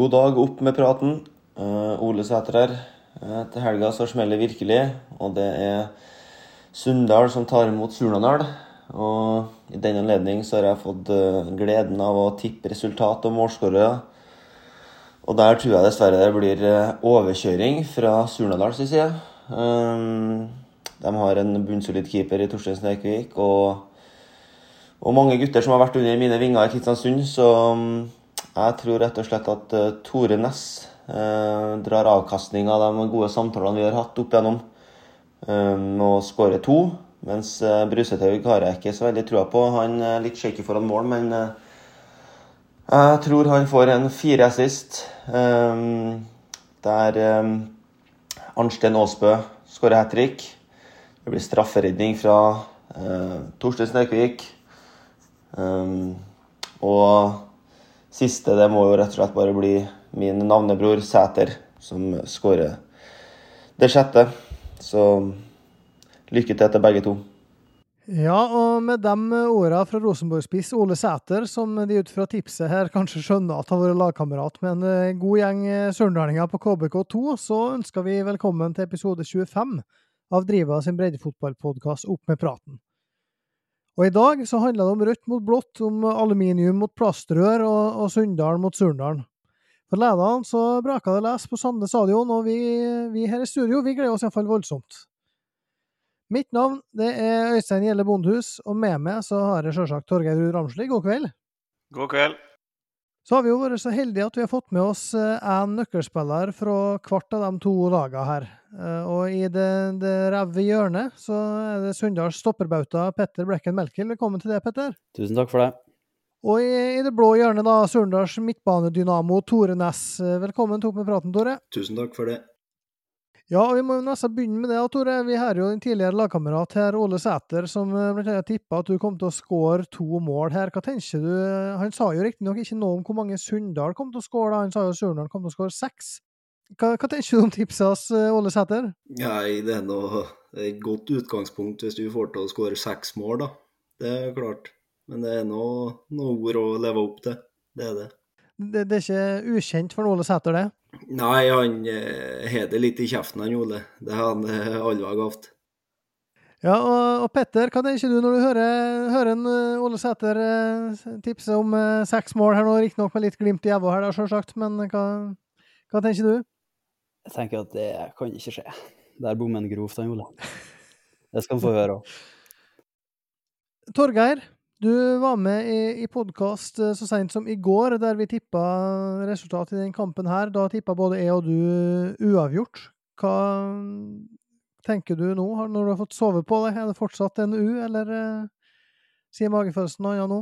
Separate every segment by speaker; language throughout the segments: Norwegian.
Speaker 1: God dag, opp med praten. Uh, Ole Sæter her. Uh, til helga så smeller det virkelig, og det er Sunndal som tar imot Surnadal. Og i den anledning så har jeg fått uh, gleden av å tippe resultat og målskårere. Og der tror jeg dessverre det blir overkjøring fra Surnadals side. de har en bunnsolid keeper i Torstein Snerkvik og, og mange gutter som har vært under mine vinger i Kristiansund, så jeg tror rett og slett at uh, Tore Næss uh, drar avkastning av de gode samtalene vi har hatt opp igjennom, og skårer to. Mens Brusetaug har jeg ikke så veldig trua på. Han er litt shaky foran mål, men jeg tror han får en fire assist. Der Arnstein Aasbø skårer hat trick. Det blir strafferedning fra Torstein Snerkvik. Og Siste det må jo rett og slett bare bli min navnebror Sæter, som skårer det sjette. Så lykke til til begge to.
Speaker 2: Ja, og med de åra fra Rosenborg-spiss Ole Sæter, som de ut fra tipset her kanskje skjønner at har vært lagkamerat med en eh, god gjeng eh, sørendalinger på KBK2, så ønsker vi velkommen til episode 25 av Driva sin breddefotballpodkast Opp med praten. Og I dag så handler det om rødt mot blått, om aluminium mot plastrør og, og Sunndal mot Surndalen. For lederen så braka det les på Sande stadion, og vi, vi, her i studio vi gleder oss iallfall voldsomt. Mitt navn det er Øystein Gjelle Bondhus, og med meg så har jeg sjølsagt Torgeir Ruud Ramsli. God kveld.
Speaker 3: God kveld.
Speaker 2: Så har vi jo vært så heldige at vi har fått med oss en eh, nøkkelspiller fra hvert av de to lagene her. Eh, og i det, det ræve hjørnet så er det Sunndals stopperbauta Petter Blekken Melkel. Velkommen til det, Petter.
Speaker 4: Tusen takk for det.
Speaker 2: Og i, i det blå hjørnet, da, Surndals midtbanedynamo Tore Næss. Velkommen til Opp med praten, Tore.
Speaker 5: Tusen takk for det.
Speaker 2: Ja, vi må jo nesten begynne med det, Tore. Vi har jo en tidligere lagkamerat her, Åle Sæter, som bl.a. blant annet tippa at du kom til å skåre to mål her. Hva tenker du? Han sa jo riktignok ikke noe om hvor mange Sunndal kom til å skåre. Han sa jo Surnadal kom til å skåre seks. Hva, hva, tenker du om tipset hans, eh, Åle Sæter?
Speaker 5: Nei, det er noe et godt utgangspunkt hvis du får til å skåre seks mål, da. Det er klart. Men det er noe, noe ord å leve opp til. Det er det.
Speaker 2: Det, det er ikke ukjent for Åle Sæter, det?
Speaker 5: Nei, han eh, har det litt i kjeften, han Ole. Det har han aldri allveg hatt.
Speaker 2: Ja, og, og, Petter, hva tenker du når du hører, hører en uh, Ole Sæter uh, tipse om seks mål her nå? Riktignok med litt glimt i øyet her, sjølsagt, men hva, hva, tenker du?
Speaker 4: Jeg tenker at det kan ikke skje. Der bommer han grovt, han Ole. Det skal han få høre òg.
Speaker 2: Torgeir, du var med i, i podkast eh, så sent som i går, der vi tippa resultatet i den kampen her. Da tippa både jeg og du eh, uavgjort. Hva tenker du nå, når du har fått sove på det? Er det fortsatt en U, eller uh, sier magefølelsen noe annet nå?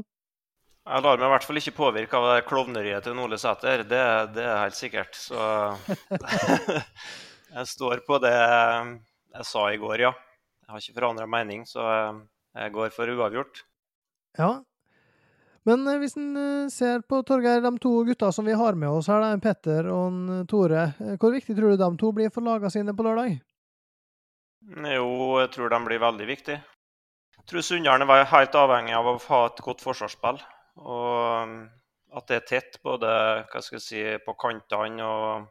Speaker 3: Jeg lar meg i hvert fall ikke påvirke av det klovneriet til Ole Sæter. Det, det, er helt sikkert. Så jeg står på det jeg sa i går, ja. Jeg har ikke forandra mening, så jeg går for uavgjort.
Speaker 2: Ja. Men eh, hvis en eh, ser på Torgeir, de to gutta som vi har med oss her, en Petter og en eh, Tore. Hvor viktig tror du de to blir for lagene sine på lørdag?
Speaker 3: Jo, jeg tror de blir veldig viktige. Jeg tror Sunndalen var helt avhengig av å ha et godt forsvarsspill. Og at det er tett både hva skal jeg si, på kantene og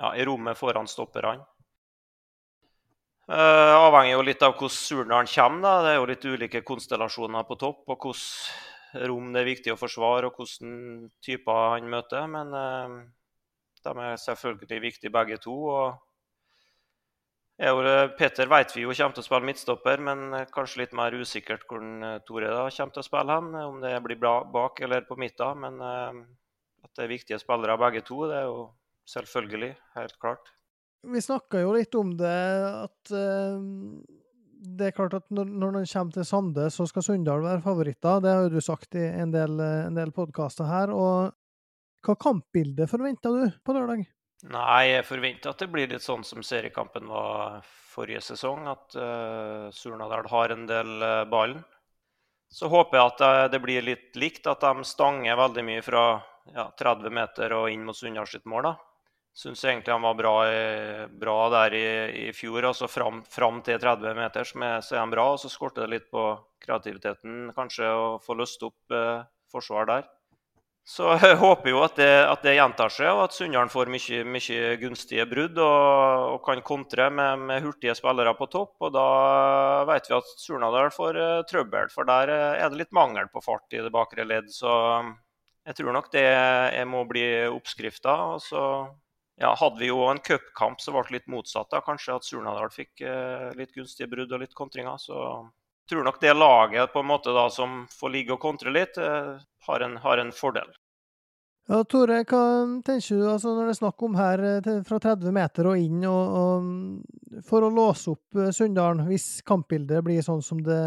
Speaker 3: ja, i rommet foran stopperne. Uh, avhenger jo litt av hvordan Surnadal kommer. Da. Det er jo litt ulike konstellasjoner på topp, og hvilke rom det er viktig å forsvare, og hvilke typer han møter. Men uh, de er selvfølgelig viktige begge to. og jo, Peter vet vi jo kommer til å spille midtstopper, men kanskje litt mer usikkert hvor Tore da kommer til å spille hen. Om det blir bak eller på midten. Men uh, at det er viktige spillere begge to, det er jo selvfølgelig helt klart.
Speaker 2: Vi snakka jo litt om det, at uh, det er klart at når, når den kommer til Sande, så skal Sunndal være favoritter. Det har jo du sagt i en del, en del podkaster her. og Hva kampbilde forventer du på lørdag?
Speaker 3: Nei, jeg forventer at det blir litt sånn som seriekampen var forrige sesong. At uh, Surnadal har en del uh, ballen. Så håper jeg at det, det blir litt likt, at de stanger veldig mye fra ja, 30 meter og inn mot Sunndal sitt mål. da. Syns egentlig han var bra, bra der i, i, fjor. altså fram, fram, til 30 meter så er han bra. og Så skorter det litt på kreativiteten kanskje å få løst opp eh, forsvar der. Så jeg håper jo at det, at det gjentar seg, og at Sunndalen får mye, mye, gunstige brudd og, og kan kontre med, med, hurtige spillere på topp. og Da vet vi at Surnadal får eh, trøbbel, for der uh, er det litt mangel på fart i det bakre ledd. Så jeg tror nok det må bli oppskrifta. Ja, hadde vi jo en cupkamp som ble litt motsatt. da, Kanskje at Surnadal fikk eh, litt gunstige brudd og litt kontringer. så tror nok det laget på en måte da, som får ligge og kontre litt, eh, har en, har en fordel.
Speaker 2: Ja, Tore, hva tenker du altså når det er snakk om her eh, fra 30 meter og inn, og, og for å låse opp eh, Sunndalen, hvis kampbildet blir sånn som det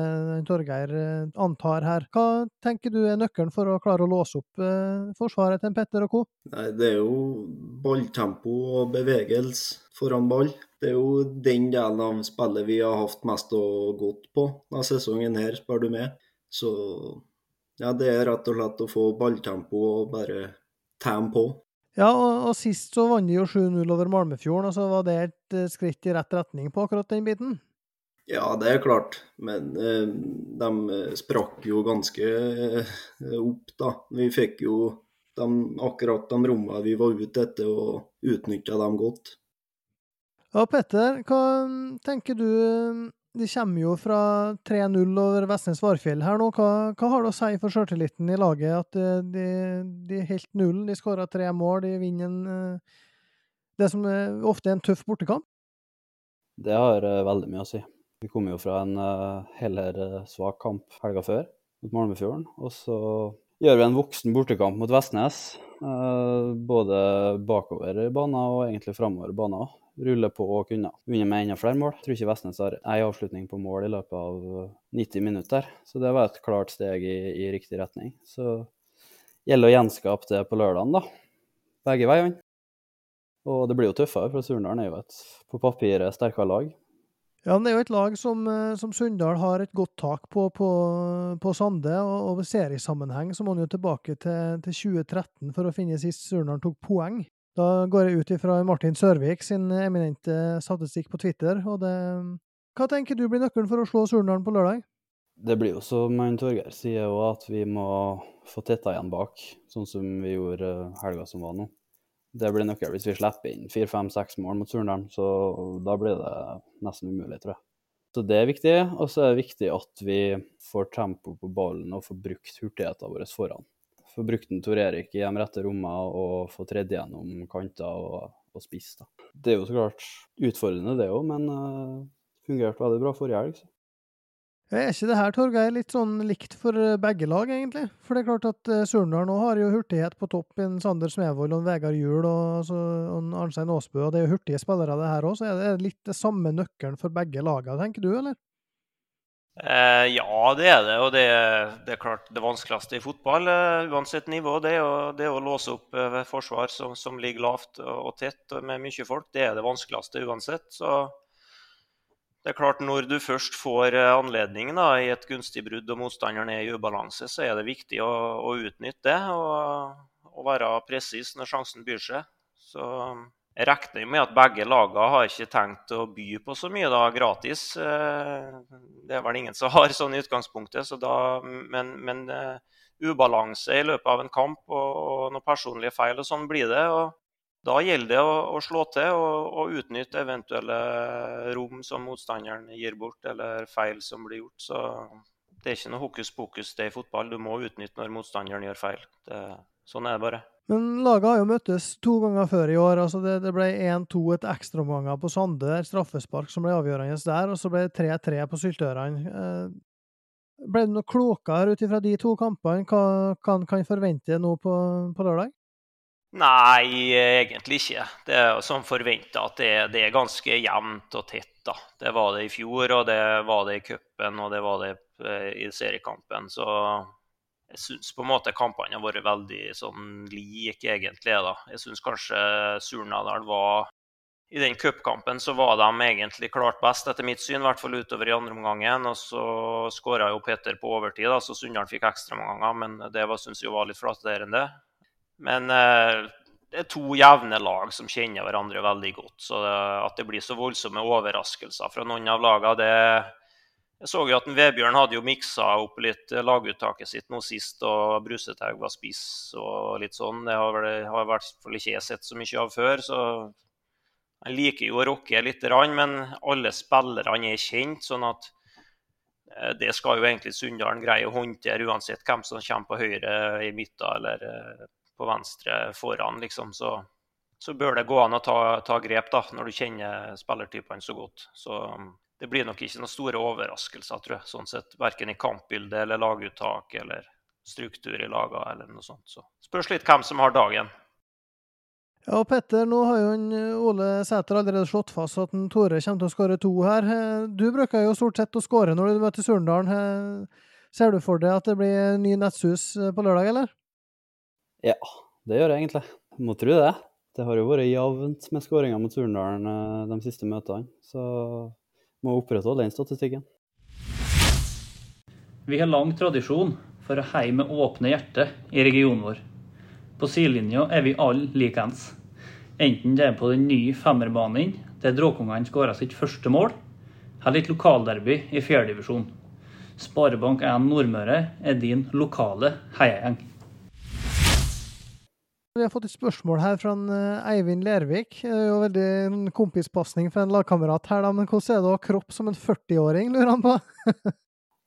Speaker 2: Torgeir antar her, hva tenker du er nøkkelen for å klare å låse opp forsvaret til Petter og co.?
Speaker 5: Nei, Det er jo balltempo og bevegelse foran ball. Det er jo den delen av spillet vi har hatt mest å godt på denne sesongen her, spør du meg. Så ja, det er rett og slett å få balltempo og bare tæme på.
Speaker 2: Ja, og, og, sist så vant de jo 7-0 over Malmefjorden, og så var det et uh, skritt i rett retning på akkurat den biten?
Speaker 5: Ja, det er klart, men eh, de eh, sprakk jo ganske eh, opp, da. Vi fikk jo de, akkurat de rommene vi var ute etter, og utnytta dem godt.
Speaker 2: Ja, Petter, hva tenker du? De kommer jo fra 3-0 over Vestnes Varfjell her nå. Hva, hva, har det å si for sjøltilliten i laget at de, de helt nullen? De skåra tre mål, de vinner en, eh, det som ofte er en tøff bortekamp?
Speaker 4: Det har eh, veldig mye å si. Vi kom jo fra en heller svak kamp helga før mot Malmefjorden. Og så gjør vi en voksen bortekamp mot Vestnes. Både bakover i banen og egentlig framover i banen ruller på og kunne vunnet med enda flere mål. Jeg tror ikke Vestnes har ei avslutning på mål i løpet av 90 eh, minutter. Så det var et klart steg i, i riktig retning. Så gjelder å gjenskape det på lørdagen, da. Begge veiene. Og det blir jo tøffere, for Surndalen er jo et på papiret sterkere lag.
Speaker 2: Ja, det er jo et lag som, eh, som Sunndal har et godt tak på på, på Sande. Og, og seriesammenheng så må han jo tilbake til, til 2013 for å finne sist Surndal tok poeng. Da går jeg ut ifra Martin Sørvik sin eminente statistikk på Twitter. og det... Hva tenker du blir nøkkelen for å slå Surnadal på lørdag?
Speaker 4: Det blir jo som Torgeir sier, at vi må få tetta igjen bak, sånn som vi gjorde helga som var nå. Det blir nøkkelen hvis vi slipper inn fire, fem, seks mål mot Surnadal. Så da blir det nesten umulig, tror jeg. Så det er viktig. Og så er det viktig at vi får tempo på ballen og får brukt hurtigheten vår foran få brukt den Tor Erik i de rette rommene og få tredd gjennom kanter og, og spiss. Det er jo så klart utfordrende, det òg, men uh, fungerte veldig bra forrige helg.
Speaker 2: Er ikke det her, Torgeir, litt sånn likt for eh, begge lag, egentlig? For det er klart at Surndal nå har jo hurtighet på topp. En Sander Smevold og en Vegard Juel og, altså, og en Arnstein Aasbø. Og det er jo hurtige spillere, det her òg. Så er det litt det samme nøkkelen for begge lagene, tenker du, eller?
Speaker 3: Eh, ja, det er det. Og det, det, er klart det vanskeligste i fotball, uh, uansett nivå, det å, det å låse opp uh, forsvar som, som, ligger lavt og tett med mye folk. Det er det vanskeligste uansett. Så det er klart når du først får anledning da, i et gunstig brudd og motstanderen er i ubalanse, så er det viktig å, å utnytte det og, og være presis når sjansen byr seg. Så jeg regner med at begge lagene har ikke tenkt å by på så mye da, gratis. Eh, det er vel ingen som har sånn i utgangspunktet. Så da, men, men uh, ubalanse i løpet av en kamp og, og noen personlige feil og sånn blir det. og Da gjelder det å, å slå til og, og, utnytte eventuelle rom som motstanderen gir bort, eller feil som blir gjort. Så det er ikke noe hokus pokus det i fotball. Du må utnytte når motstanderen gjør feil. Det, sånn er det bare.
Speaker 2: Men laget har jo møttes to ganger før i år. altså Det, det ble 1-2 etter ekstraomganger på Sande, der straffespark som ble avgjørende der, og så ble det 3-3 på Syltørene. Eh, ble det noe klokere ut ifra de to kampene? Hva kan kan forvente nå på, på, lørdag?
Speaker 3: Nei, egentlig ikke. Det er som forventa at det, det, er ganske jevnt og tett. da. Det var det i fjor, og det var det i cupen, og det var det eh, i seriekampen. Så jeg syns på en måte kampene har vært veldig sånn like, egentlig. da. Jeg syns kanskje Surnadal var I den cupkampen så var de egentlig klart best, etter mitt syn, i hvert fall utover i andre omgangen. Og så skåra jo Peter på overtid, da, så Sunndal fikk ekstraomganger, men det syns jeg var litt flatterende. Men eh, det er to jevne lag som kjenner hverandre veldig godt. Så det, at det blir så voldsomme overraskelser fra noen av lagene, det Jeg så jo at en Vebjørn hadde jo miksa opp litt laguttaket sitt nå sist, og Brusetaug var spiss og litt sånn. Det har, vel, har i hvert fall ikke jeg sett så mye av før. så Han liker jo å rocke litt, men alle spillerne er kjent. sånn at eh, det skal jo egentlig Sunndalen greie å håndtere, uansett hvem som kommer på høyre i midten eller eh, på venstre foran. liksom, så så bør det gå an å ta, ta grep da, når du kjenner spillertypene så godt. Så det blir nok ikke noen store overraskelser, tror jeg. sånn sett, Verken i kampbildet eller laguttak eller struktur i lagene eller noe sånt. Så spørs litt hvem som har dagen.
Speaker 2: Ja, og Petter, nå har jo en eh, Ole Sæter allerede slått fast at en Tore kommer til å skåre to her. Eh, du bruker jo stort sett å skåre når du møter Surndalen. Eh, ser du for deg at det blir ny Nettsus på lørdag, eller?
Speaker 4: Ja, det gjør jeg egentlig. Må tro det. Det har jo vært jevnt med skåringer mot Surndalen de siste møtene. Så må opprettholde den statistikken.
Speaker 6: Vi har lang tradisjon for å heie med åpne hjerter i regionen vår. På sidelinja er vi alle likeens. Enten det er på den nye femmerbanen der Dråkungene skåra sitt første mål, eller et lokalderby i fjerdedivisjon. Sparebank1 Nordmøre er din lokale heiagjeng.
Speaker 2: Vi har fått et spørsmål her fra en eh, Eivind Lervik. Det er jo veldig en kompispasning fra en lagkamerat her, da. Men hvordan er det å ha kropp som en 40-åring, lurer han på?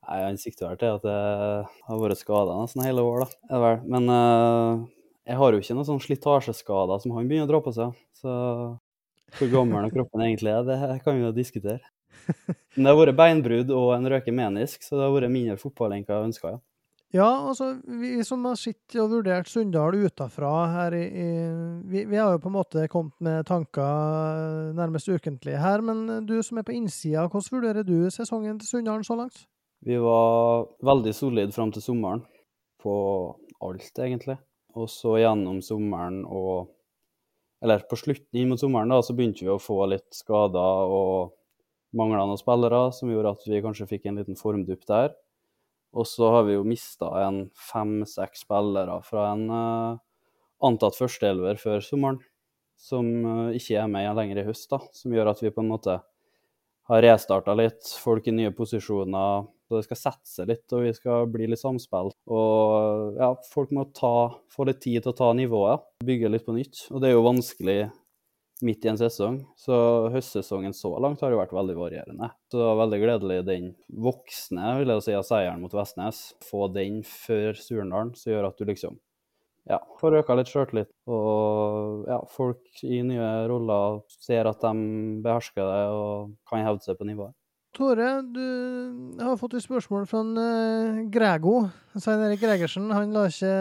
Speaker 4: Nei, Han sikter vel til at jeg har vært skada nesten hele år, da. Vel. Men uh, jeg har jo ikke noen sånn slitasjeskader som han begynner å dra på seg. Så hvor gammel kroppen egentlig er, det kan vi jo diskutere. Men det har vært beinbrudd og en røket menisk, så det har vært mindre fotball enn hva jeg ønska, ja.
Speaker 2: Ja, altså, vi som har sittet og vurdert Sunndal utafra her i, i vi, vi, har jo på en måte kommet med tanker nærmest ukentlig her, men du som er på innsida, hvordan vurderer du sesongen til Sunndalen så langt?
Speaker 4: Vi var veldig solide fram til sommeren, på alt, egentlig. Og så gjennom sommeren og Eller på slutten inn mot sommeren, da, så begynte vi å få litt skader og manglende spillere, som gjorde at vi kanskje fikk en liten formdupp der. Og så har vi jo mista en fem-seks spillere fra en uh, antatt førsteelver før sommeren, som uh, ikke er med lenger i høst, da, som gjør at vi på en måte har restarta litt, folk i nye posisjoner. Så det skal sette seg litt, og vi skal bli litt samspill. Og ja, folk må ta, få litt tid til å ta nivået, bygge litt på nytt. Og det er jo vanskelig midt i en sesong. Så høstsesongen så langt har jo vært veldig varierende. Så det var veldig gledelig den voksne vil jeg si, av seieren mot Vestnes. Få den før Surendalen, som gjør at du liksom ja, får øka litt sjøltillit. Og ja, folk i nye roller ser at de behersker det og kan hevde seg på nivået.
Speaker 2: Tore, du har fått et spørsmål fra en, uh, Grego. Svein Erik Gregersen. Han la ikke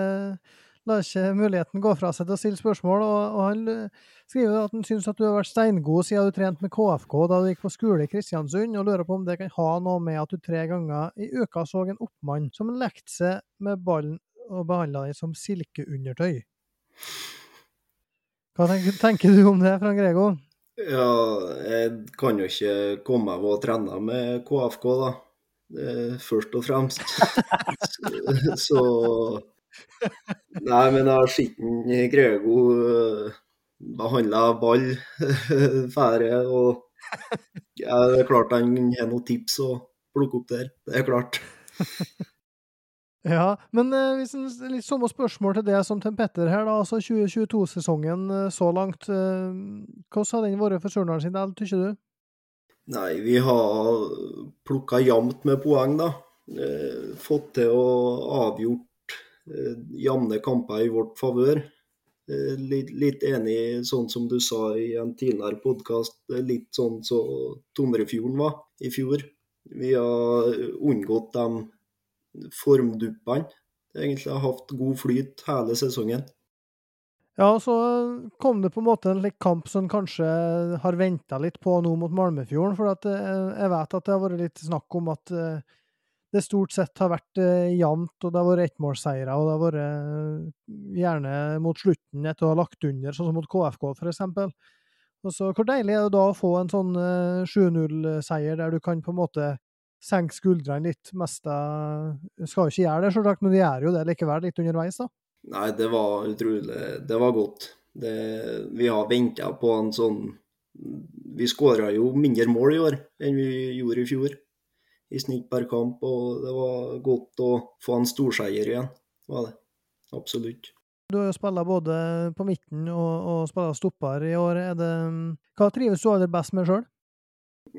Speaker 2: lar ikke muligheten gå fra seg til å stille spørsmål. Og, og han eh, skriver at han syns at du har vært steingod siden du trente med KFK da du gikk på skole i Kristiansund, og lurer på om det kan ha noe med at du tre ganger i uka så en oppmann som lekte seg med ballen og behandla den som silkeundertøy. Hva tenker, tenker, du om det, Frank Grego?
Speaker 5: Ja, jeg kan jo ikke komme av å trene med KFK, da. Først og fremst. så Nei, men har skitten Grego uh, behandla ball fære, og ja, det er klart han har noen tips å plukke opp der. Det er klart.
Speaker 2: Ja, men eh, hvis en, litt samme spørsmål til det som til Petter her, da. Altså 2022-sesongen eh, så langt. Eh, hvordan har den vært for Surnadal sin del, tykker du?
Speaker 5: Nei, vi har plukka jevnt med poeng, da. Eh, fått til å avgjort Eh, jevne kamper i vårt favør. Eh, litt, litt, enig sånn som du sa i en tidligere podkast, litt sånn som så Tomrefjorden var i fjor. Vi har unngått de formduppene. Egentlig har hatt god flyt hele sesongen.
Speaker 2: Ja, så kom det på en måte en kamp som kanskje har venta litt på nå mot Malmefjorden. For eh, jeg vet at det har vært litt snakk om at det stort sett har vært eh, jevnt, og det har vært ettmålsseire, og det har vært eh, gjerne mot slutten etter å ha lagt under, sånn som mot KFK f.eks. Og så Hvor deilig er det da å få en sånn eh, 7-0-seier der du kan på en måte senke skuldrene litt. Mest skal jo ikke gjøre det, selvsagt, men de gjør jo det likevel, litt underveis, da.
Speaker 5: Nei, det var utrolig Det var godt. Det, vi har venta på en sånn Vi skåra jo mindre mål i år enn vi gjorde i fjor i kamp, og det var godt å få en storseier igjen. var det. Absolutt.
Speaker 2: Du har jo spilt både på midten og, og spilt stopper i år. Er det, hva trives du aller best med sjøl?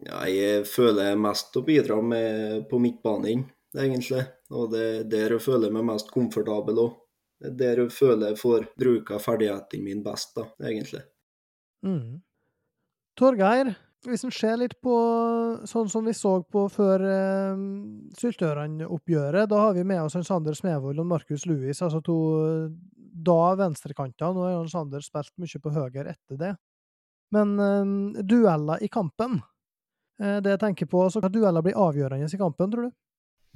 Speaker 5: Ja, jeg føler mest å bidra med på midtbanen, egentlig. Og det er der jeg føler meg mest komfortabel òg. Det er der jeg føler jeg får bruka ferdighetene mine best, da, egentlig.
Speaker 2: Mm. Torgeir, hvis en ser litt på sånn som vi så på før eh, Syltørene-oppgjøret, da har vi med oss Sander Smevold og Markus Louis, altså to da venstrekanter. Nå har Sander spilt mye på høyre etter det. Men eh, dueller i kampen, eh, det jeg tenker på, så kan dueller bli avgjørende i kampen, tror du?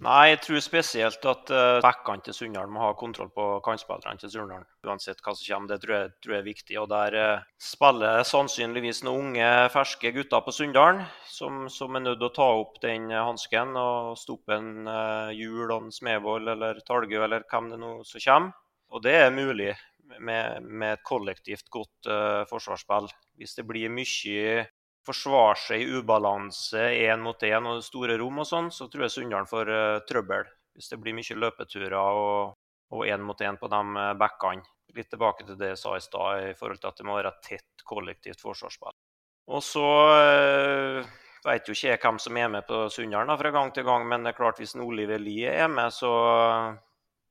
Speaker 3: Nei, jeg tror spesielt at uh, backene til Sunndal må ha kontroll på kantspillerne til Sunndal. Uansett hva som kommer, det tror jeg, tror jeg er viktig. Og Der uh, spiller sannsynligvis noen unge, ferske gutter på Sunndal som, som, er nødt til å ta opp den hansken og stoppe en uh, hjul og en Smevold eller Talgø eller hvem det nå som kommer. Og det er mulig med, med et kollektivt godt uh, forsvarsspill. Hvis det blir mye forsvare seg i ubalanse én mot én og store rom og sånn, så tror jeg Sunndalen får uh, trøbbel. Hvis det blir mye løpeturer og én mot én på de uh, backene. Litt tilbake til det jeg sa i stad, i forhold til at det må være tett kollektivt forsvarsspill. Og så uh, veit jo ikke jeg hvem som er med på Sunndalen fra gang til gang, men det er klart hvis Oliver Lie er med, så,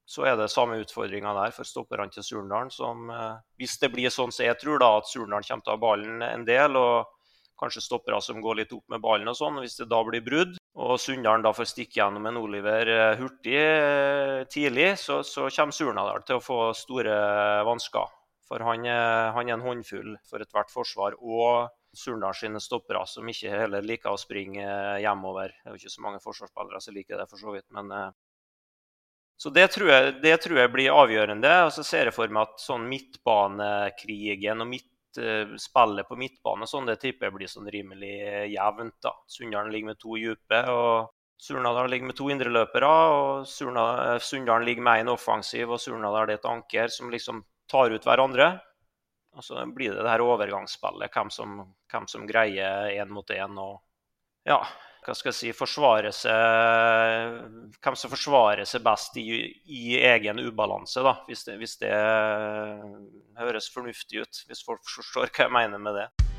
Speaker 3: så er det samme utfordringa der for stopperne til Surndalen. Som, hvis det blir sånn som jeg tror, da, at Surndalen kommer til å ha ballen en del, og kanskje stoppere som går litt opp med ballen og sånn. Hvis det da blir brudd, og Sunndalen da får stikke gjennom en Oliver eh, hurtig eh, tidlig, så, så kommer Surnadal til å få store vansker. For han han er en håndfull for ethvert forsvar. Og Surndal sine stoppere, som ikke heller liker å springe hjemover. Det er jo ikke så mange forsvarsspillere som liker det, for så vidt. men... Eh, så det tror, jeg, det tror jeg blir avgjørende. Og så ser jeg for meg at sånn midtbanekrigen og midt Eh, spillet på midtbane sånn, det tipper jeg blir sånn rimelig eh, jevnt. da. Sunndalen ligger med to dype, og Surnadal ligger med to indreløpere. og eh, Sunndalen ligger med én offensiv, og Surnadal er et anker som liksom tar ut hverandre. Og så blir det det her overgangsspillet, hvem som, hvem som greier én mot én. Ja, hva skal jeg si, forsvare seg Hvem som forsvarer seg best i, i egen ubalanse, da, hvis det, hvis det, høres fornuftig ut. Hvis folk forstår hva jeg mener med det.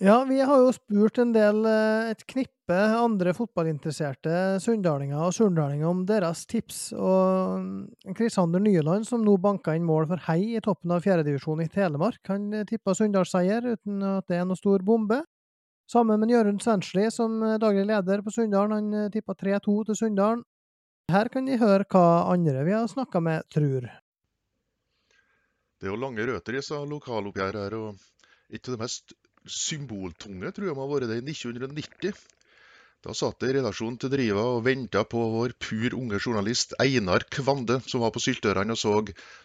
Speaker 2: Ja, vi har jo spurt en del, eh, et knippe andre fotballinteresserte sunndalinger og surndalinger om deres tips. Og Krisander Nyland, som nå banka inn mål for Hei i toppen av fjerdedivisjon i Telemark, han tippa Sunndalsseier uten at det er noe stor bombe. Sammen med Jørund Svensli, som daglig leder på Sunndalen, han tippa 3-2 til Sunndalen. Her kan de høre hva andre vi har snakka med, tror.
Speaker 7: Det er jo lange røtter i disse lokaloppgjør her, og ikke det mest symboltunge, tror jeg må ha vært det i 1990. Da satt jeg i redaksjonen til Driva og venta på vår pur unge journalist Einar Kvande, som var på Syltørene og så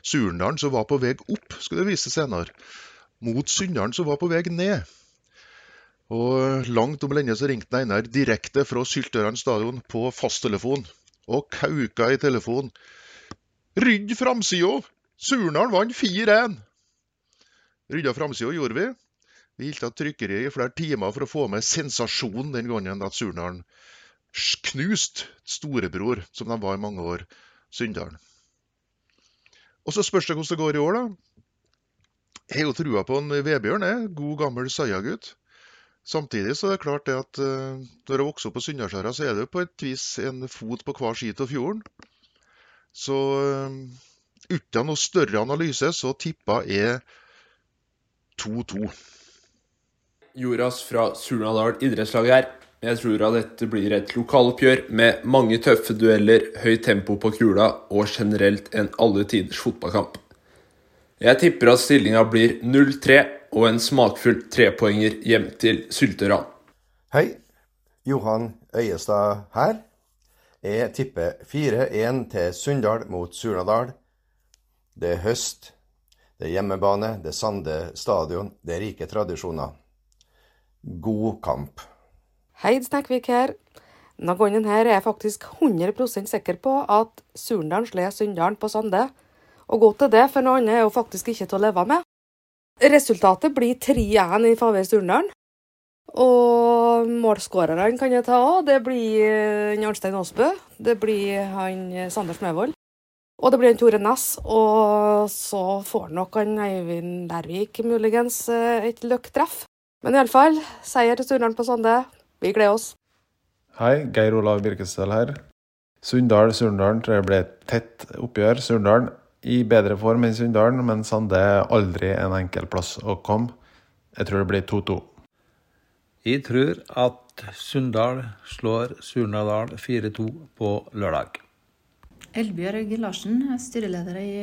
Speaker 7: Surndalen, som var på vei opp, skulle det vise senere, mot Sunndalen, som var på vei ned. Og langt om lenge så ringte Einar direkte fra Syltørene stadion på fasttelefon, og kauka i telefonen. Rydd framsida! Surndalen vant 4-1! Rydda framsida gjorde vi. Vi holdt av trykkeriet i flere timer for å få med sensasjonen den gangen at Surnadalen knuste storebror, som de var i mange år, Sunndalen. Og så spørs det hvordan det går i år, da. Jeg har jo trua på en Vebjørn, jeg. God, gammel Saia-gutt. Samtidig så er det klart det at uh, når jeg vokser opp på Sunndalsøra, så er det jo på et vis en fot på hver side av fjorden. Så uh, uten noe større analyse, så tippa jeg 2-2.
Speaker 8: Joras fra Surnadal idrettslag her. Jeg tror at dette blir et lokaloppgjør med mange tøffe dueller, høyt tempo på kula og generelt en alle tiders fotballkamp. Jeg tipper at stillinga blir 0-3 og en smakfull trepoenger hjem til Syltøran.
Speaker 9: Hei, Johan Øyestad her. Jeg tipper 4-1 til Sunndal mot Surnadal. Det er høst, det er hjemmebane, det er Sande stadion, det er rike tradisjoner god kamp.
Speaker 10: Heid Snekkvik her. Denne gangen her er jeg faktisk 100% sikker på at Surndalen slår Sunndalen på Sande. Og godt er det, for noe annet er jo faktisk ikke til å leve med. Resultatet blir 3-1 i favør Surndalen. Og målskårerne kan jeg ta òg. Det blir eh, Arnstein Aasbø. Det blir han eh, Sander Smøvold. Og det blir en Tore Næss. Og så får nok han Eivind Lærvik muligens eh, et løkketreff. Men iallfall, seier til Surndalen på Sande. Vi gleder oss.
Speaker 11: Hei, Geir Olav Birkesdal her. Sunndal-Surndalen tror jeg blir et tett oppgjør. Surndalen i bedre form enn Sunndalen, men Sande er aldri en enkel plass å komme. Jeg tror det blir 2-2.
Speaker 12: Jeg tror at Sunndal slår Surnadal 4-2 på lørdag.
Speaker 13: Elbjørg Larsen, styreleder i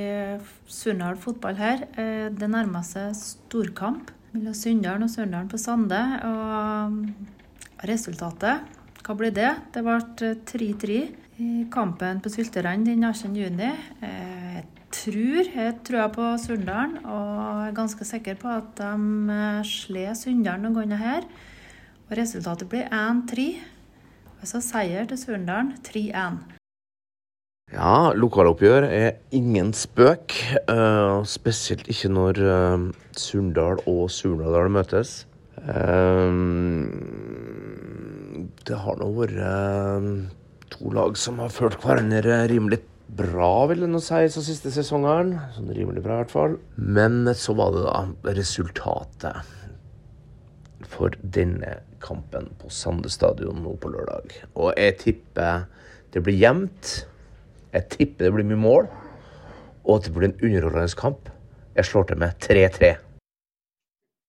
Speaker 13: Sunndal fotball her. Eh, det nærmer seg storkamp mellom Sunndalen og Surndalen på Sande. Og resultatet, hva blir det? Det ble 3-3 i kampen på Sylterand den 18. juni. Eh, jeg tror, jeg tror på Sunndalen, og er ganske sikker på at de eh, slår Sunndalen noen ganger her. Og resultatet blir 1-3. Altså seier til Surndalen 3-1.
Speaker 14: Ja, lokaloppgjør er ingen spøk. Uh, spesielt ikke når uh, Surndal og Surnadal møtes. Uh, det har nå vært to lag som har følt hverandre rimelig bra, vil nå si, så siste sesongen. Sånn rimelig bra, i hvert fall. Men så var det da resultatet for denne kampen på Sande stadion nå på lørdag. Og jeg tipper det blir jevnt. Jeg tipper det blir mye mål, og at det blir en underholdende kamp. Jeg slår til med 3-3.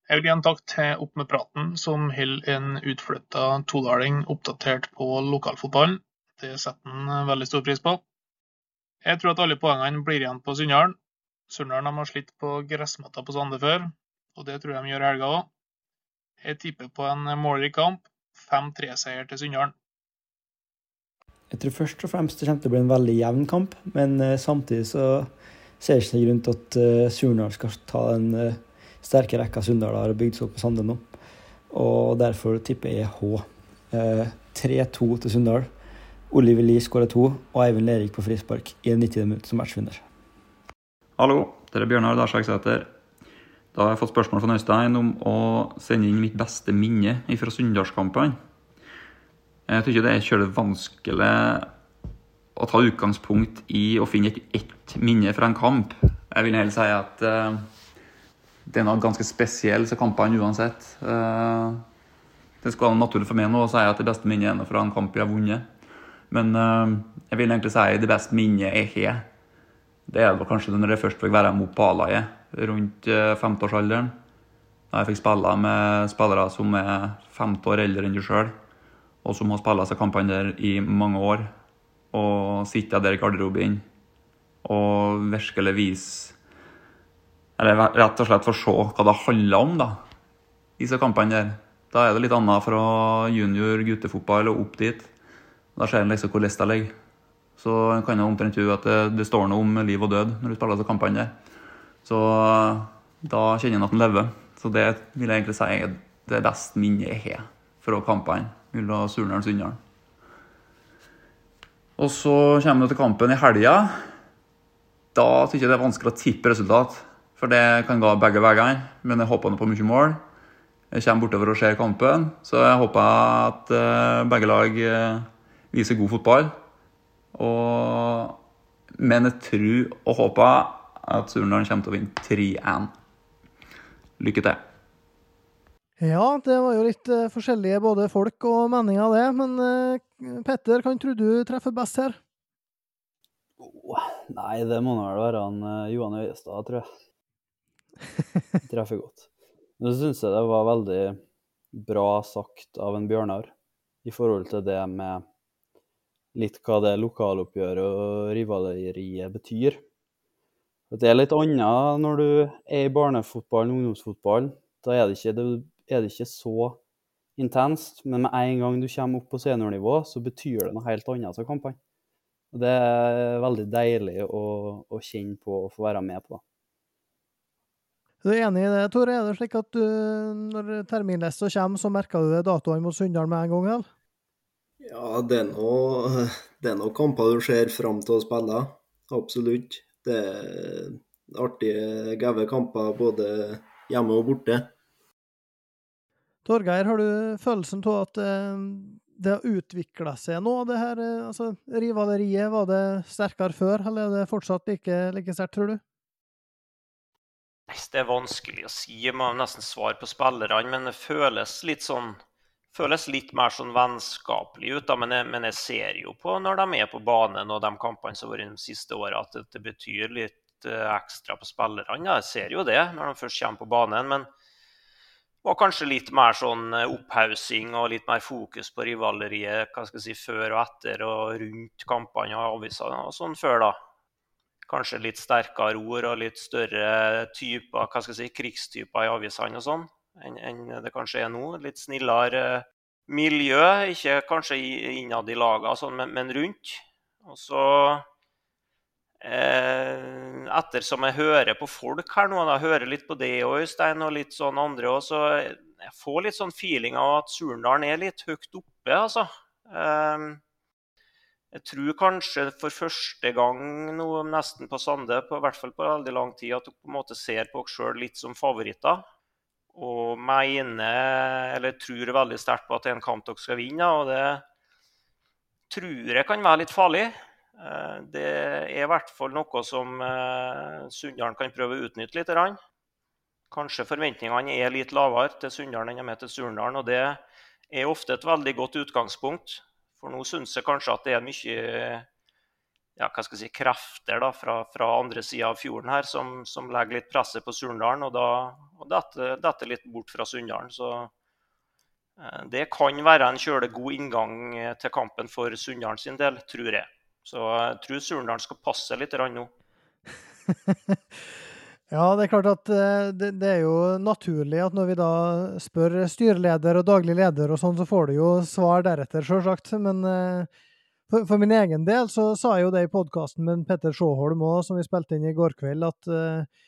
Speaker 15: Jeg vil gi en takk til Opp med praten, som holder en utflytta todaling oppdatert på lokalfotballen. Det setter han veldig stor pris på. Jeg tror at alle poengene blir igjen på Sunndalen. Sunndalen har slitt på gressmatta på Sande før, og det tror jeg de gjør i helga òg. Jeg tipper på en målrik kamp. 5-3-seier til Sunndalen.
Speaker 16: Jeg tror først og fremst det kommer til å bli en veldig jevn kamp, men uh, samtidig så ser det ikke grunn til at uh, Surnadal skal ta den uh, sterke rekka Sunndal har bygd seg opp på Sande nå. Og derfor tipper jeg H. 3-2 til Sunndal. Oliver Lie skårer to, og Eivind Lerik på frispark i 90 minutter som matchvinner.
Speaker 17: Hallo, det er Bjørnar Darsagsæter. Da har jeg fått spørsmål fra Øystein om å sende inn mitt beste minne fra Sunndalskampene. Jeg tror ikke det er kjølig vanskelig å ta utgangspunkt i å finne ett et minne fra en kamp. Jeg vil heller si at uh, det er noe ganske spesielt for kampene uansett. Uh, det skal være naturlig for meg nå å si at det beste minnet er fra en kamp jeg har vunnet. Men uh, jeg vil egentlig si det beste minnet jeg har, det er vel kanskje når jeg først fikk være med på A-laget rundt femteårsalderen. Da jeg fikk spille med spillere som er femte år eldre enn du sjøl og som har spilt seg kampene der i mange år. Og sitte der i garderoben og virkelig vise Eller rett og slett få se hva det handler om da, disse kampene der. Da er det litt annet fra junior guttefotball og opp dit. Da ser en liksom hvor lista ligger. Så en kan jo omtrent tro at det, det, står noe om liv og død når du spiller disse kampene der. Så da kjenner en at en lever. Så det vil jeg egentlig si er det beste minnet jeg har fra kampene mellom Surnadal og Sunndal. Og så kommer du til kampen i helga. Da syns jeg det er vanskelig å tippe resultat. For det kan gå begge veiene. Men jeg håper på mye mål. Jeg kommer bortover og ser kampen, så jeg håper at eh, begge lag eh, viser god fotball. Og, men jeg tror og håper at Surnadal kommer til å vinne 3-1. Lykke til.
Speaker 2: Ja, det var jo litt uh, forskjellige både folk og meninger, det. Men uh, Petter, hvem tror du treffer best her?
Speaker 4: Oh, nei, det må nå vel være han uh, Johan Øyestad, tror jeg. Treffer godt. Men så syns jeg det var veldig bra sagt av en Bjørnar i forhold til det med litt hva det lokaloppgjøret og rivaleriet betyr. Det er litt annet når du er i barnefotballen, ungdomsfotballen. Da er det ikke det er det ikke så intenst. Men med en gang du kommer opp på seniornivå, så betyr det noe helt annet av kampene. Og det er veldig deilig å, å, kjenne på og få være med på.
Speaker 2: Du er enig i det, Tore? Er det slik at du, når terminlista kommer, så merker du det datoene mot Sunndal med en gang? eller?
Speaker 5: Ja, det er noe, det er noe kamper du ser fram til å spille. Absolutt. Det er artige, gave kamper både hjemme og borte.
Speaker 2: Torgeir, har du følelsen av at eh, det har utvikla seg nå, det her eh, altså, rivaleriet? Var det sterkere før, eller er det fortsatt like, like sterkt, tror du?
Speaker 3: Nei, Det er vanskelig å si. Jeg må nesten svare på spillerne, men det føles litt sånn føles litt mer sånn vennskapelig ut. Da. Men, jeg, men jeg ser jo på når de er på banen og de kampene som har vært de siste åra, at det, det, betyr litt uh, ekstra på spillerne. Jeg ser jo det når de først kommer på banen. Men var kanskje litt mer sånn eh, opphaussing og litt mer fokus på rivaleriet hva skal jeg si, før og etter og rundt kampene og avisene og sånn før, da. Kanskje litt sterkere ord og litt større typer, hva skal jeg si, krigstyper i avisene og sånn enn, en det kanskje er nå. Litt snillere miljø, ikke kanskje innad i lagene, sånn, men, men, rundt. Og så eh, Ettersom jeg hører på folk her nå, da hører litt på det og Øystein og litt sånn andre òg, så jeg får litt sånn feeling av at Surndalen er litt høyt oppe, altså. Eh, jeg tror kanskje for første gang nå nesten på Sande, på, i hvert fall på veldig lang tid, at dere på en måte ser på dere sjøl litt som favoritter og mener, eller tror veldig sterkt på at det er en kamp dere skal vinne. Og det tror jeg kan være litt farlig. Eh, det er i hvert fall noe som eh, Sunndalen kan prøve å utnytte litt. Kanskje forventningene er litt lavere til Sunndalen enn de er til Surndalen. Og det er ofte et veldig godt utgangspunkt. For nå syns jeg kanskje at det er mye ja, hva skal jeg si, krefter da, fra, fra andre sida av fjorden her som, som, legger litt presset på Surndalen. Og, da, og detter litt bort fra Sunndalen. Så eh, det kan være en kjølig god inngang til kampen for Sunndalen sin del, tror jeg. Så jeg tror Surndalen skal passe litt nå.
Speaker 2: ja, det er klart at eh, det, det, er jo naturlig at når vi da spør styreleder og daglig leder og sånn, så får du jo svar deretter, sjølsagt. Men eh, for, for, min egen del så sa jeg jo det i podkasten med Petter Sjåholm òg, som vi spilte inn i går kveld, at uh,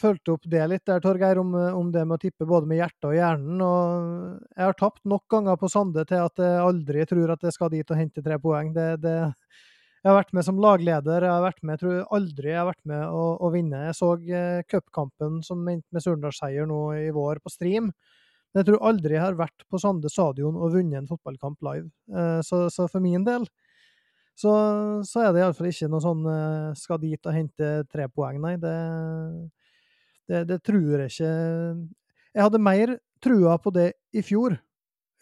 Speaker 2: fulgte opp det litt der, Torgeir, om, om, det med å tippe både med hjertet og hjernen. Og jeg har tapt nok ganger på Sande til at jeg aldri tror at jeg skal dit og hente tre poeng. Det, det, jeg har vært med som lagleder, jeg har vært med, jeg tror aldri jeg har vært med å, å vinne. Jeg så uh, cupkampen som endte med Surndalsseier nå i vår på stream. Men jeg tror aldri jeg har vært på Sande stadion og vunnet en fotballkamp live. Uh, så, så for min del så, så er det iallfall ikke noe sånn eh, skal dit og hente tre poeng, nei. Det, det, det, tror jeg ikke Jeg hadde mer trua på det i fjor,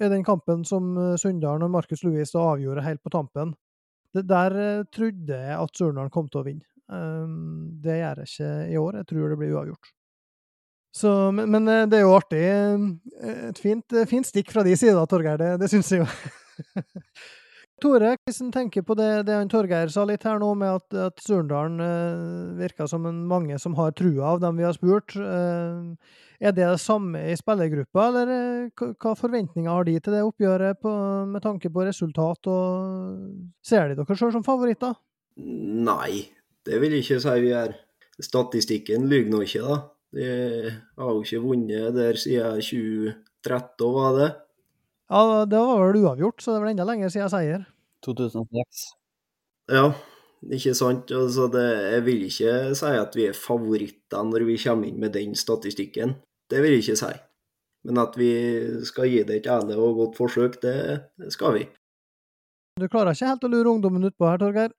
Speaker 2: i den kampen som eh, Sunndalen og Markus Louis avgjorde helt på tampen. Det der eh, trodde jeg at Surnadal kom til å vinne. Um, det gjør jeg ikke i år. Jeg tror det blir uavgjort. Så, men, men, det er jo artig. Et fint, fint stikk fra de sida, Torgeir. Det, det syns jeg jo. Tore, hvordan tenker på det, det han Torgeir sa litt her nå, med at, at Surndalen eh, virker som en, mange som har trua av dem vi har spurt. Eh, er det det samme i spillergruppa, eller eh, hva forventninger har de til det oppgjøret på, med tanke på resultat? og Ser de dere sjøl som favoritter?
Speaker 5: Nei, det vil jeg ikke si vi er. Statistikken lyver nå ikke, da. De har jo ikke vunnet der siden 2013, var det?
Speaker 2: Ja, det var vel uavgjort, så det er vel enda lenger siden seier.
Speaker 4: 2006.
Speaker 5: Ja, ikke sant. Altså det, jeg vil ikke si at vi er favoritter når vi kommer inn med den statistikken. Det vil jeg ikke si. Men at vi skal gi det et ærlig og godt forsøk, det, det skal vi.
Speaker 2: Du klarer ikke helt å lure ungdommen utpå her, Torgeir?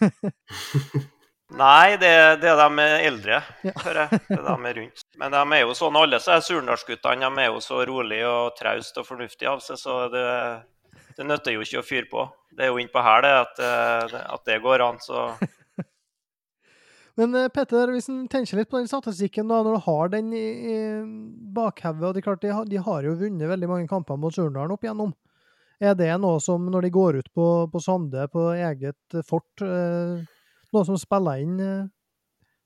Speaker 3: Nei, det, det, er de eldre, hører jeg. Det er de rundt. Men de er jo sånn, alle disse surnadalsguttene er jo så rolige og trauste og fornuftige av seg, så det, det nytter jo ikke å fyre på. Det er jo innpå her det at, eh, at, det går an, så
Speaker 2: Men eh, Petter, hvis en tenker litt på den statistikken, da, når du har den i, i bakhevet og de, klart, de, har, de, har jo vunnet veldig mange kamper mot Surndalen opp igjennom. Er det noe som, når de går ut på, på Sande, på eget fort, eh, noe som spiller inn eh,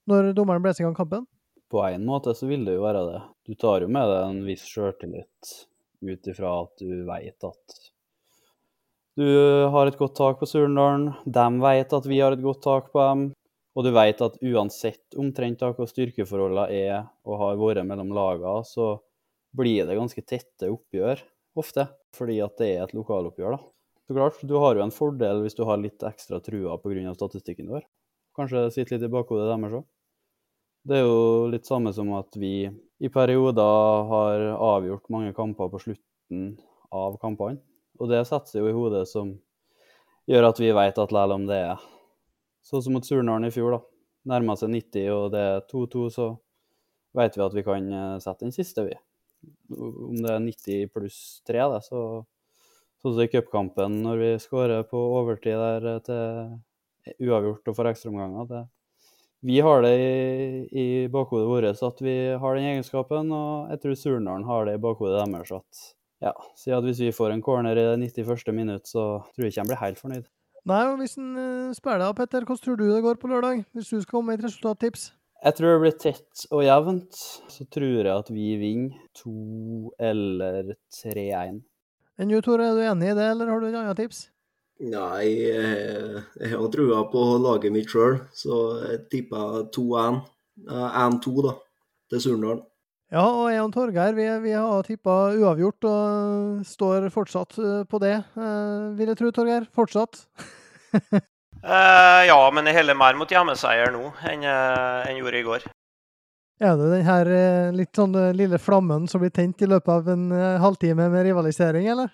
Speaker 2: når dommeren blåser i gang kampen?
Speaker 4: På en måte så vil det jo være det. Du tar jo med deg en viss sjøltillit ut ifra at du veit at du har et godt tak på Surndalen, de vet at vi har et godt tak på dem, og du vet at uansett omtrent hva styrkeforholdene er og har vært mellom lagene, så blir det ganske tette oppgjør ofte, fordi at det er et lokaloppgjør. da. Så klart, Du har jo en fordel hvis du har litt ekstra trua pga. statistikken vår. kanskje sitter litt i bakhodet deres òg. Det er jo litt samme som at vi i perioder har avgjort mange kamper på slutten av kampene. Og det setter seg jo i hodet som gjør at vi vet at lell om det er sånn som mot Surnadal i fjor, da, nærmer seg 90 og det er 2-2, så vet vi at vi kan eh, sette den siste, vi. Om det er 90 pluss 3, det, så sånn som i cupkampen når vi skårer på overtid der eh, til uavgjort og får ekstraomganger. det vi har det i, i bakhodet vårt at vi har den egenskapen, og jeg tror Surnadal har det i bakhodet deres. at ja, si at hvis vi får en corner i det 91. minutt, så tror jeg ikke han blir helt fornøyd.
Speaker 2: Nei, og hvis en spiller spør deg, Petter, hvordan tror du det går på lørdag? Hvis du skal komme med et resultattips?
Speaker 4: Jeg tror det blir tett og jevnt. Så tror jeg at vi vinner 2 eller 3-1.
Speaker 2: Enn du, Tore, er du enig i det, eller har du et annet tips?
Speaker 5: Nei, jeg, jeg har trua på laget mitt sjøl, så jeg tipper 2-1. 1-2, da, til Surndalen.
Speaker 2: Ja, og jeg og Torgeir vi, vi har tippa uavgjort og står fortsatt eh, på det. Eh, vil jeg tro, Torgeir? Fortsatt?
Speaker 3: uh, ja, men jeg heller mer mot hjemmeseier nå enn jeg gjorde i går.
Speaker 2: Er det den her litt sånn lille flammen som blir tent i løpet av en halvtime med rivalisering, eller?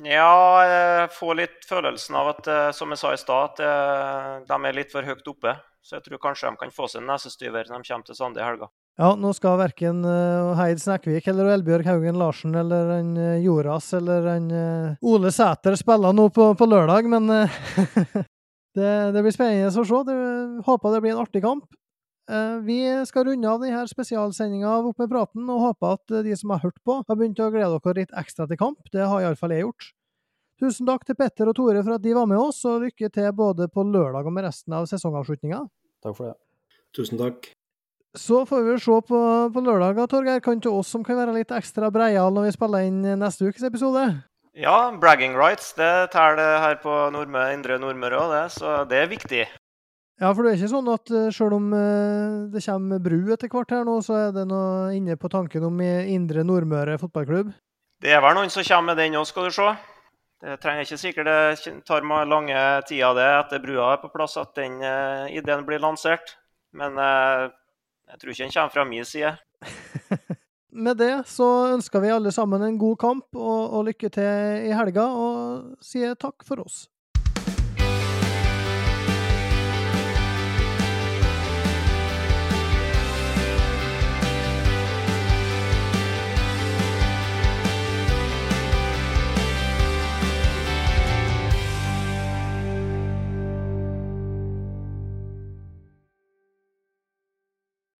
Speaker 3: Ja, jeg får litt følelsen av at, som jeg sa i stad, at de er litt for høyt oppe. Så jeg tror kanskje de kan få seg en nesestyver når de kommer til Sande i helga.
Speaker 2: Ja, nå skal verken uh, Heid Snekvik eller Elbjørg Haugen Larsen eller en uh, Joras eller en uh, Ole Sæter spille nå på, på, lørdag, men det, det, blir spennende å se. Det, håper det blir en artig kamp. vi skal runde av denne spesialsendinga av Opp med praten, og håper at de som har hørt på, har begynt å glede dere litt ekstra til kamp. Det har iallfall jeg gjort. Tusen takk til Petter og Tore for at de var med oss, og lykke til både på lørdag og med resten av sesongavslutninga.
Speaker 4: Takk for det.
Speaker 5: Tusen takk.
Speaker 2: Så får vi se på, på lørdag, Torgeir. Kan til oss som kan være litt ekstra breial når vi spiller inn neste ukes episode?
Speaker 3: Ja, bragging rights det teller her på Nordmø, Indre Nordmøre òg, det. Så det er viktig.
Speaker 2: Ja, for det er ikke sånn at selv om det kommer bru etter hvert her nå, så er det noe inne på tanken om Indre Nordmøre fotballklubb?
Speaker 3: Det er vel noen som kommer med den òg, skal du se. Det trenger ikke sikkert det tar lange tida det etter brua er på plass at den uh, ideen blir lansert. Men uh, jeg tror ikke den kommer fra min side.
Speaker 2: Med det så ønsker vi alle sammen en god kamp og, og lykke til i helga, og sier takk for oss.